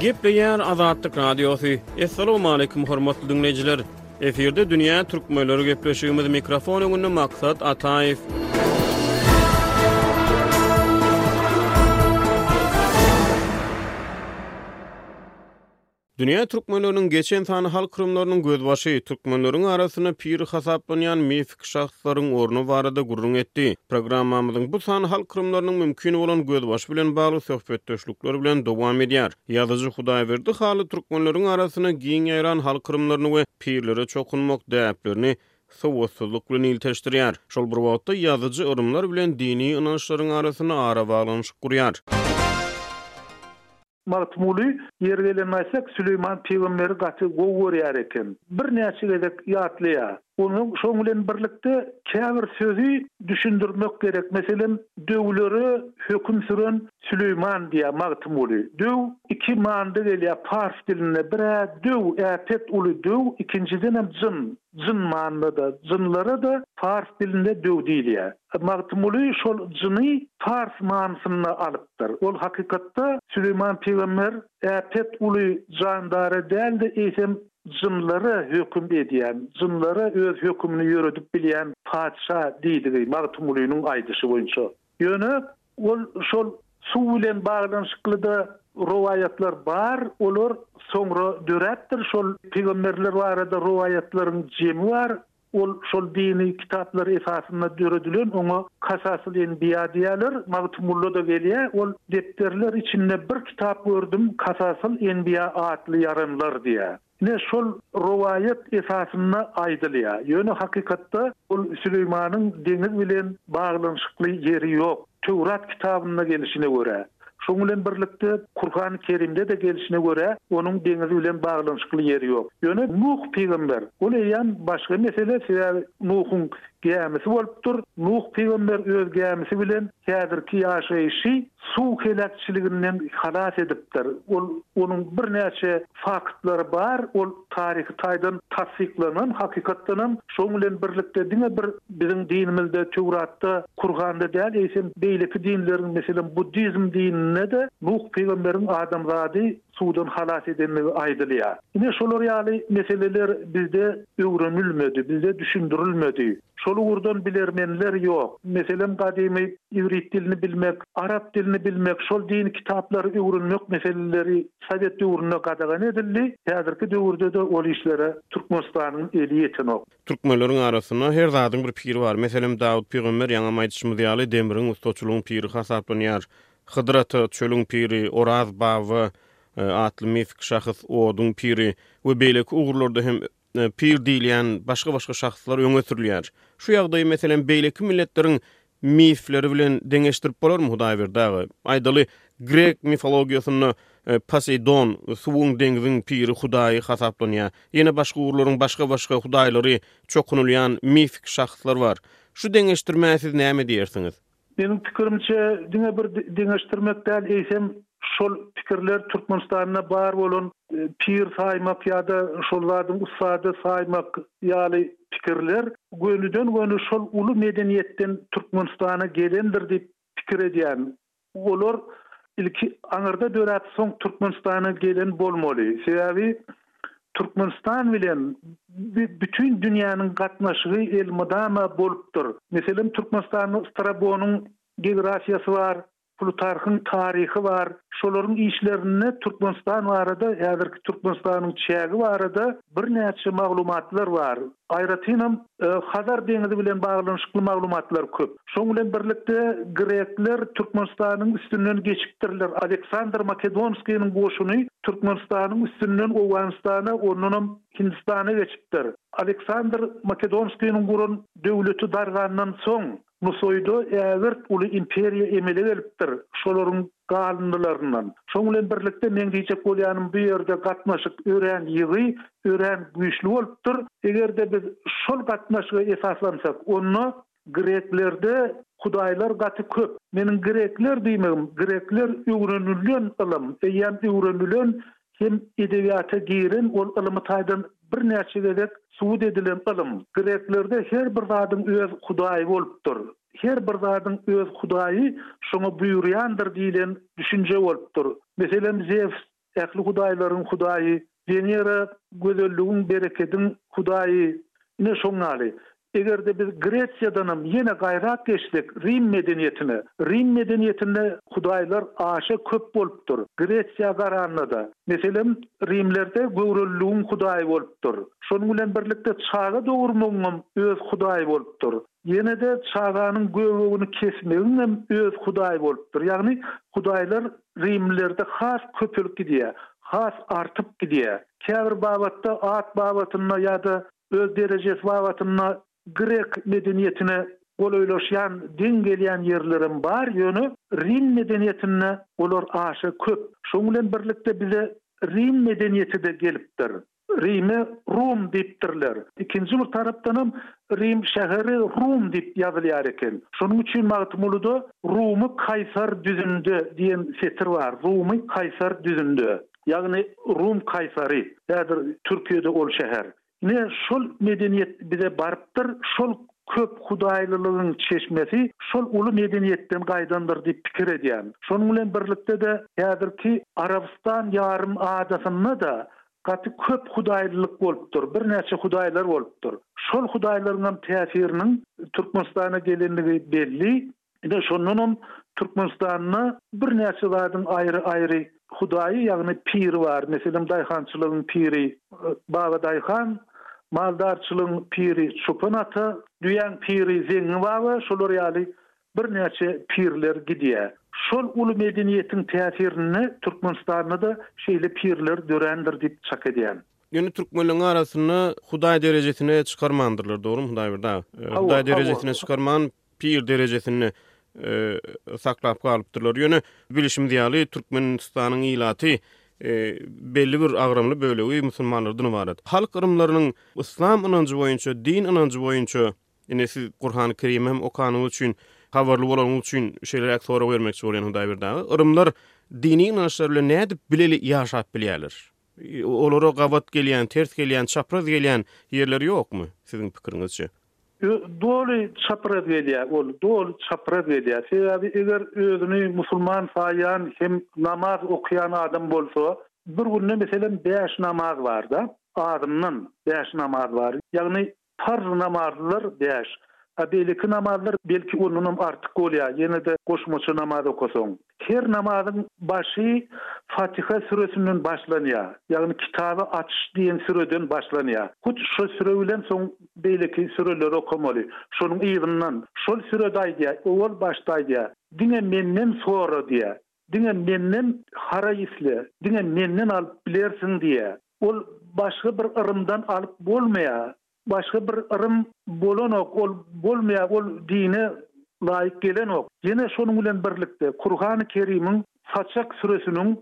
Gepleýär Azatlyk Radiosy. Assalamualaikum hormatly dinleýjiler. Efirde dünýä türkmenleri gepleşigimiz mikrofon öňünde Maksat Ataýew. Dünýä türkmenleriniň geçen sany halk yrymlarynyň gözbaşy, türkmenleriň arasynda pir hasaplanýan mifiki şahslaryň orny barada gürrüň etdi. Programmamyzyň bu sany halk yrymlarynyň mümkin bolan gözbaşy bilen bagly söhbetdeşlikler bilen dowam edýär. Ýazyjy Hudaýberdi Hally türkmenleriň arasynda giň ýaýran halk yrymlaryny we pirlere çokunmak däplerini sowatsyzlyk bilen ilteşdirýär. Şol bir wagtda ýazyjy yrymlar bilen dini ynançlaryň arasynda arabaglanyşyk gurýar. Magtymguly, ýeri gelende aýtsak, Süleýman pygamberi gaty gowy görýär eken. Birnäçe gezek ýatlaýar. Onsoň şoň bilen birlikde käbir sözi düşündirmek gerek. Meselem, Döwlere höküm süren Süleýman diýýär Magtymguly. Döw iki manyda gelýär pars dilinde. Bir-ä döw, äpet uly döw, ikinjidenem jyn. Jyn manyda-da, jynlara-da pars dilinde döw diýilýär. Magtymguly şol jyny pars manysynda alypdyr. Ol hakykatda Süleýman pygamber äpet uly jandara däl-de, eýsem jynlara höküm edýän, jynlara öz hökümini ýöredip bilýän patyşa diýdigi Magtymgulynyň aýdyşy boýunça. Ýöne Ol şol suw bilen baglanyşykly-da rowaýatlar bar, olar soňra döräpdir. Şol pygamberler barada rowaýatlaryň jemi bar. Ol şol dini kitaplar esasynda döredilen, oňa Kasasyl enbiýa diýýärler. Magtymgulla-da gelýär. Ol depderler içinde bir kitap gördüm, Kasasyl enbiýa atly ýaranlar diýýär. Ine, şol rowaýat esasynda aýdylýar. Ýöne hakykatda ol Süleýmanyň deňiz bilen baglanyşykly ýeri ýok. Töwrat kitabynda gelşine görä, şoň bilen birlikde Kurhany Kerimde-de gelşine görä, onuň deňiz bilen baglanyşykly ýeri ýok. Ýöne Nuh pygamber, ol eýýäm başga mesele, sebäbi Nuhuň gämisi bolupdyr. Nuh pygamber öz gämisi bilen Häzirki ýaşaýşy suw heläkçiliginden halas edipdir. Ol onuň birnäçe faktlary bar, ol taryhy taýdan tassyklanan hakykatdanam, şoň bilen birlikde diňe bir biziň dinimizde Töwratda, Kurhanda däl, eýsem beýleki dinleriň, meselem buddizm dininde-de Nuh pygamberiň adamzady suwdan halas edendigi aýdylýar. Ine, şolar ýaly meseleler bizde öwrenilmedi, bize düşündirilmedi. Şol ugurdan bilermenler ýok. Meselem, gadymy iwrit dilini bilmek, arap dilini bilmek, şol dini kitaplary öwrenmek meseleleri sowet döwründe gadagan edildi, häzirki döwürde-de ol işlere Türkmenistanyň eli ýetenok. Türkmenleriň arasynda her zadyň bir piri bar. Meselem, Dawut pygamber, ýaňam aýdyşymyz ýaly, demriň, ussaçylygyň piri hasaplanýar. Hydyr ata, çölüň piri, Oraz baba atly mifik şahs, oduň piri we beýleki ugurlarda hem pir diýilýän başga-başga şahslar öňe sürülýär. Şu ýagdaýy, meselem, beýleki milletleriň mifleri bilen deňeşdirip bolarmy, Hudaýberdi aga? Aýdaly, grek mifologiýasynda Poseýdon suwuň, deňziň piri, hudaýy hasaplanýar. Ýene başga ugurlaryň başga-başga hudaýlary çokunylýan mifik şahslar bar. Şu deňeşdirmä siz näme diýersiňiz? Meniň pikirimçe, diňe bir deňeşdirmek däl, eýsem, şol pikirler Türkmenistanda bar bolan pir saýmak ýa-da şol zadyň ussady saýmak ýaly pikirler gönüden-göni şol uly medeniýetden Türkmenistana gelendir diýip pikir edýän. Olar ilki aňyrda döräp, soň Türkmenistana gelen bolmaly. Sebäbi Türkmenistan bilen bütin dünýäniň gatnaşygy elmydama bolupdyr. Meselem, Türkmenistanda Strabonyň geografiýasy bar, Plutarhyň taryhy bar. Şolaryň işlerinde Türkmenistan barada, häzirki Türkmenistanyň çägi barada birnäçe maglumatlar bar. Aýratynam, Hazar deňizi bilen baglanyşykly maglumatlar köp. Şoň bilen birlikde, grekler Türkmenistanyň üstünden geçipdirler. Aleksandr Makedonskiniň goşuny Türkmenistanyň üstünden Owganystana, ondanam Hindistana geçipdir. Aleksandr Makedonskiniň guran döwleti dargandan soň, Nusoýda ägirt uly imperiýa emele gelipdir, şolaryň galyndylaryndan. Şoň bilen birlikde meň diýjek bolýanym bu ýerde gatnaşyk örän ýygy, örän güýçli bolupdyr. Eger-de biz şol gatnaşyga esaslansak, onda greklerde hudaýlar gaty köp. Meniň grekler diýmegim, grekler öwrenilen ylym, eýýäm öwrenilen Hem edebiýata giren ol ylymy taýdan birnäçe gezek subut edilen ylym. Greklerde her bir zadyň öz hudaýy bolupdyr. Her bir zadyň öz hudaýy şoňa buýurýandyr diýlen düşünje bolupdyr. Meselem, Zews, ähli hudaýlaryň hudaýy, Wenera, gözelligiň, berekediň hudaýy, ine, şoň ýaly. Eger-de biz Gresiýadanam ýene gaýrak geçsek Rim medeniýetine, Rim medeniýetinde hudaýlar aşa köp bolupdyr. Gresiýa garanda-da, meselem, rimlerde göwreliligiň hudaýy bolupdyr. Şonuň bilen birlikde çaga dogurmagyňam öz hudaýy bolupdyr. Ýene-de çaganyň göbegini kesmegiňem öz hudaýy bolupdyr. Ýagny hudaýlar rimlilerde has köpelip gidýär, has artyp gidýär. Käbir babatda at babatynda ýa-da öz derejesi babatynda grek medeniýetine golaýlaşýan, deň gelýän ýerlerem bar, ýöne rim medeniýetinde olar aşa köp. Şoň bilen birlikde bize rim medeniýeti-de gelipdir. Rime Rum diýipdirler. Ikinji bir tarapdanam Rim şäheri Rum diýip ýazylýar eken. Şonuň üçin Magtymgulyda Rumy Kaýsar düzünde diýen setir bar. Rumy Kaýsar düzünde. ýagny Rum Kaýsary, häzir Türkiýede ol şäher. Ine, şol medeniýet bize barypdyr, şol köphudaýlylygyň çeşmesi şol uly medeniýetden gaýdandyr diýip pikir edýän. Şonuň bilen birlikde-de häzirki Arabystan ýarym adasynda-da gaty köp hudaýlylyk bolupdyr, birnäçe hudaýlar bolupdyr. Şol hudaýlaryň hem täsiriniň Türkmenistana gelendigi belli. Ine, şondanam Türkmenistanda birnäçe zadyň aýry-aýry hudaýy, ýagny piri bar. Meselem, daýhançylygyň piri Baba daýhan, maldarçylygyň piri Çopan ata, düýäň piri Zeňňi baba, şolar ýaly birnäçe pirler gidýär. Şol uly medeniýetiň täsirinde Türkmenistanda-da şeýle pirler dörändir diýip çak edýän. Ýöne türkmenleriň arasynda hudaý derejesine çykarmandyrlar, dogrumy Hudaýberdi aga? Hudaý derejesine çykarman, pir derejesinde saklap galypdyrlar. Ýöne bilişimiz ýaly, Türkmenistanyň ilaty belli bir agramly bölegi musulmanlardan ybarat. Halk yrymlarynyň yslam ynanjy boýunça, din ynanjy boýunça, indi siz Gurhany Kerimi hem okanyňyz üçin, habarly bolanyňyz üçin şeýleräk sorag bermekçi bolýan Hudaýberdi aga, yrymlar dini ynançlary bilen nädip bileli ýaşap bilýärler? Olara gabat gelýän, ters gelýän, çapraz gelýän ýerleri ýokmy, siziň pikiriňizçe? Doly çapraz gelýär ol, doly çapraz gelýär. Sebäbi eger özüni musulman saýýan hem namaz okýan adam bolsa, bir günde meselem bäş namaz bar-da, azyndan bäş namaz bar. Ýagny Parz namazlylar bäş. A beýleki namazlar belki ondanam artyk bolýar, ýene-de goşmaça namaz okasaň. Her namazyň başy Fatyha süresinden başlanýar, ýagny Kitaby açyş diýen süreden başlanýar. Hut şo süre bilen soň beýleki süreleri okamaly. Şonuň yzyndan, şol sürede aýdýar, owal başda aýdýar, Diňe Menden sora diýär. Diňe menden haraý isle, diňe menden alyp bilersiň diýýär. Ol başga bir yrymdan alyp bolmaýar. Başga bir yrym bolanok, ol bolmaýar, ol dine laýyk gelenok. Ýene şonuň bilen birlikde Kurhany Kerimiň Saçak süresiniň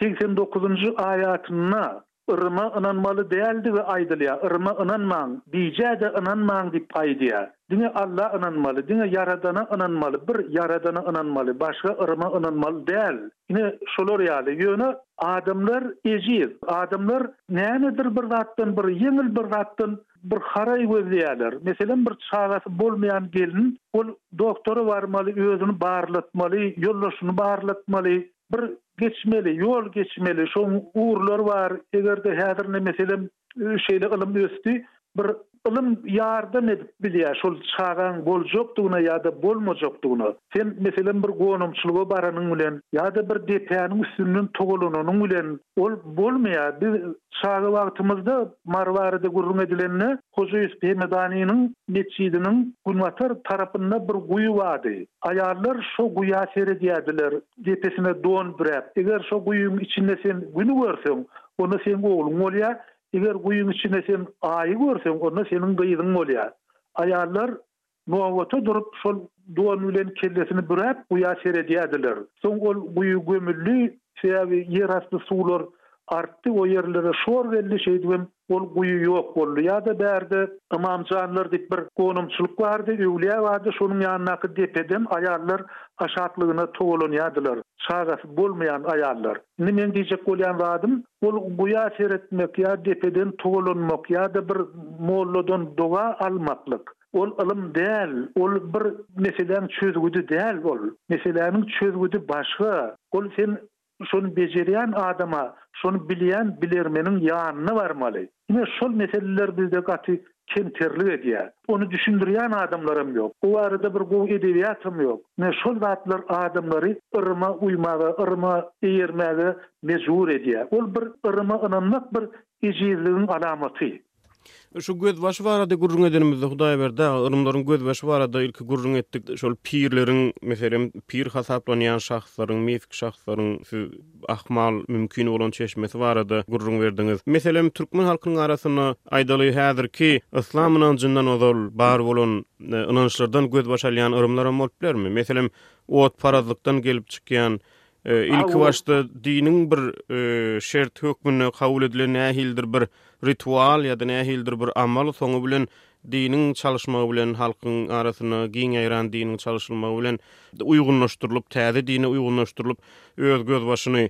segsen dokuzynjy aýatynda Yryma ynanmaly däldigi aýdylýar, Yryma ynanmaň, bijä-de ynanmaň diýip aýdýar. Diňe Alla ynanmaly, diňe Ýaradana ynanmaly, bir Ýaradana ynanmaly, başga Yryma ynanmaly däl. Ine, şolar ýaly. Ýöne adamlar ejiz. Adamlar nämedir bir zatdan, bir ýeňil bir zatdan bir haraý gözleýärler. Meselem, bir çagasy bolmaýan gelin, ol doktora barmaly, özüni barlatmaly, ýoldaşyny barlatmaly, Bir geçmeli, ýol geçmeli, şoň ugurlar bar, eger-de häzir ne meselem şeýle ylym ösdi, bir ylym ýardam edip bilýär şol çagaň boljakdygyna ýa-da bolmajakdygyna. Sen meselem bir gonamçylyga baranyň bilen ýa-da bir depäniň üstünden togalananyň bilen ol bolmaýar. Biz çaga wagtymyzda Mary barada gürrüň edilende, Hoja Ýusup Hemedanynyň metjidiniň günbatar tarapynda bir guýy bardy. Aýallar şo guýa seredýärdiler, depesine don büräp, Eger şo guýyň içinde sen Güni görseň, onda seň ogluň bolýar, eger guýyň içinde sen Aýy görseň, onda seniň gyzyň bolýar. Aýallar Nobata durup, şol don bilen kellesini büräp, guýa seredýärdiler. Soň ol guýy gömüldi, sebäbi ýerasty suwlar artdy, o ýerlere şor geldi, şeýdibem ol guýy ýok boldy. Ýa-da bärde Ymamjanlar diýip bir gonamçylyk bardy, öwlüýä bardy, şonuň ýanyndaky depeden aýallar aşaklygyna togalanýardylar, çagasy bolmaýan aýallar. Indi meň diýjek bolýan zadym, ol guýa seretmek ýa depeden togalanmak ýa-da bir molladan doga almaklyk. Ol ylym däl, ol bir meseläň çözgüdi däl ol. Meseläniň çözgüdi başga. Ol sen şony bejerýän adama, şony bilýän bilermeniň ýanyna barmaly. Ine şol meseleler bizde gaty kemterlik edýär. Ony düşündirýän adamlaram ýok. Bu barada bir gowy edebiýatam ýok. Ine şol zatlar adamlary yryma uýmaga, yryma eýermäge mejbur edýär. Ol bir yryma ynanmak bir ejizligiň alamaty. Şu gözbaşy barada gürrüň edenimizde Hudaýberdi aga, ylymlaryň gözbaşy barada ilki gürrüň etdik. Şol pirleriň, meselem, pir hasaplanýan şahslaryň, mifik şahslaryň siz ahmal mümkin bolan çeşmesi barada gürrüň berdiňiz. Meselem, türkmen halkynyň arasynda, aýdaly, häzirki yslam ynanjyndan ozal bar bolan ynançlardan gözbaş alýan yrymlaram bolup bilermi? Meselem, otparazlykdan gelip çykýan Ilki başda diniň bir şerti hökmünde kabul edilen nähilidir bir ritual ýa-da nähilidir bir amal soňy bilen diniň çalyşmagy bilen halkyň arasynda giň ýaýran diniň çalyşylmagy bilen uýgunlaşdyrylyp täze dine uýgunlaşdyrylyp öz gözbaşyny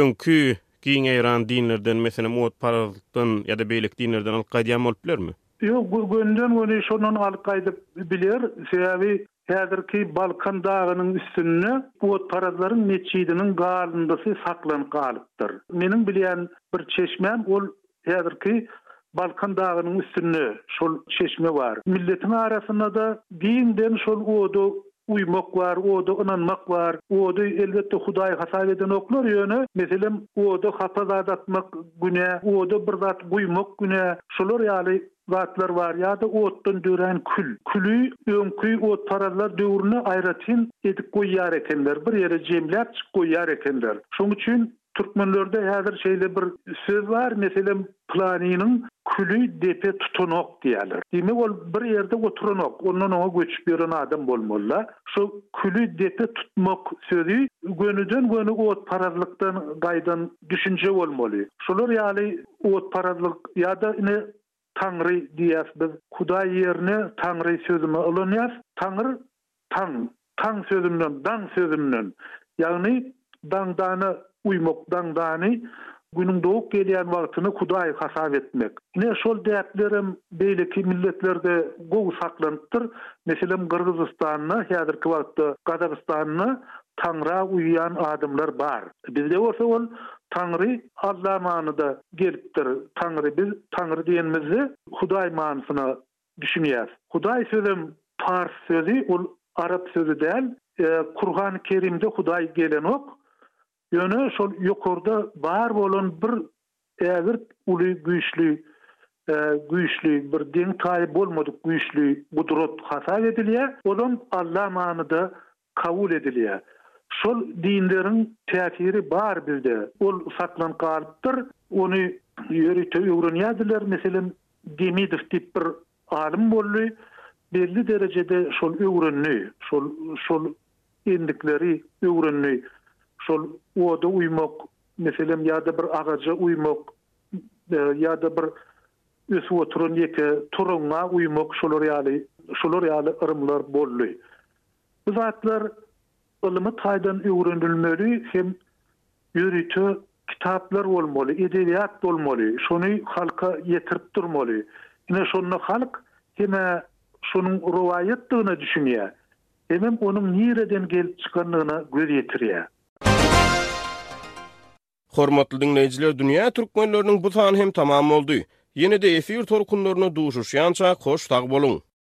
öňki giň ýaýran dinlerden meselem otparazlykdan ýa-da beýleki dinlerden alyp gaýdýan bolup bilermi? Ýok, göni-göni şondan alyp gaýdyp biler. Sebäbi Häzirki Balkan dagynyň üstünde Otparazlaryň metjidiniň galyndysy saklanyp galypdyr. Meniň bilýän bir çeşmäm ol häzirki Balkan dagynyň üstünde şol çeşme bar. Milletiň arasynda-da giňden şol oda uýmak bar, oda ynanmak bar. Ody elbetde hudaý hasap edenoklar, ýöne meselem oda hapa zat atmak günä, oda bir zat guýmak günä, şular ýaly zatlar bar ýa-da otdan dörän kül. Küli öňki otparazlar döwründe aýratyn edip goýýar ekenler, bir ýere jemläp çyk goýýar ekenler. Şoň üçin türkmenlerde häzir şeýle bir söz bar, meselem, Pylanynyň küli depe tutanok diýýärler. Diýmek, ol bir ýerde oturanok, ondan oňa göçüp ýören adam bolmaly-da. Şu küli depe tutmak sözi gönüden-göni otparazlykdan gaýdan düşünje bolmaly. Şular ýaly otparazlyk ýa-da ine Taňry diýýäs biz. Hudaý ýerine Taňry sözümi ulanýas. Taňr, taň. Taň sözünden, daň sözünden. Ýagny daňdana uýmak, daňdany, günüň dogup gelýän wagtyny Hudaý hasap etmek. Ine şol däplerem beýleki milletlerde gowy saklanypdyr. Meselem Gyrgyzystanda, häzirki wagtda Gazagystanda Taňra uýýan adamlar bar. Bizde bolsa ol Taňry Alla manyda gelipdir. Taňry biz Taňry diýenimizde Hudaý manysyna düşünýäs. Hudaý sözem pars sözi, ol arap sözi däl. Kurgany Kerimde Hudaý gelenok. Ýöne şol ýokarda bar bolan bir ägirt uly güýçli güýçli bir deň-taýy bolmadyk güýçli gudrat hasap edilýär. Olam Alla manyda kabul edilýär. Şol dinleriň täsiri bar bizde, ol saklanyp galypdyr. Ony ýörite öwrenýärdiler. Meselem, Demidow diýip bir alym boldy. Belli derejede şol öwrendi. Şol, şol endikleri öwrendi. Şol oda uýmak, meselem, ýa-da bir agaja uýmak, ýa-da bir ösüp oturan ýeke toraňňa uýmak, şolar ýaly, şolar ýaly yrymlar boldy. Bu zatlar ylmy taýdan öwrenilmeli hem ýörite kitaplar bolmaly, edebiýat bolmaly, şony halka ýetirip durmaly. Ine şonda halk hem-ä şonuň rowaýatdygyna düşünýär, hemem onuň nireden gelip çykandygyna göz ýetirýär. Hormatly diňleýjiler Dünýä Türkmenleriniň bu sany hem tamam boldy. Ýene-de efir tolkunlarynda duşuşýançak hoş sag boluň!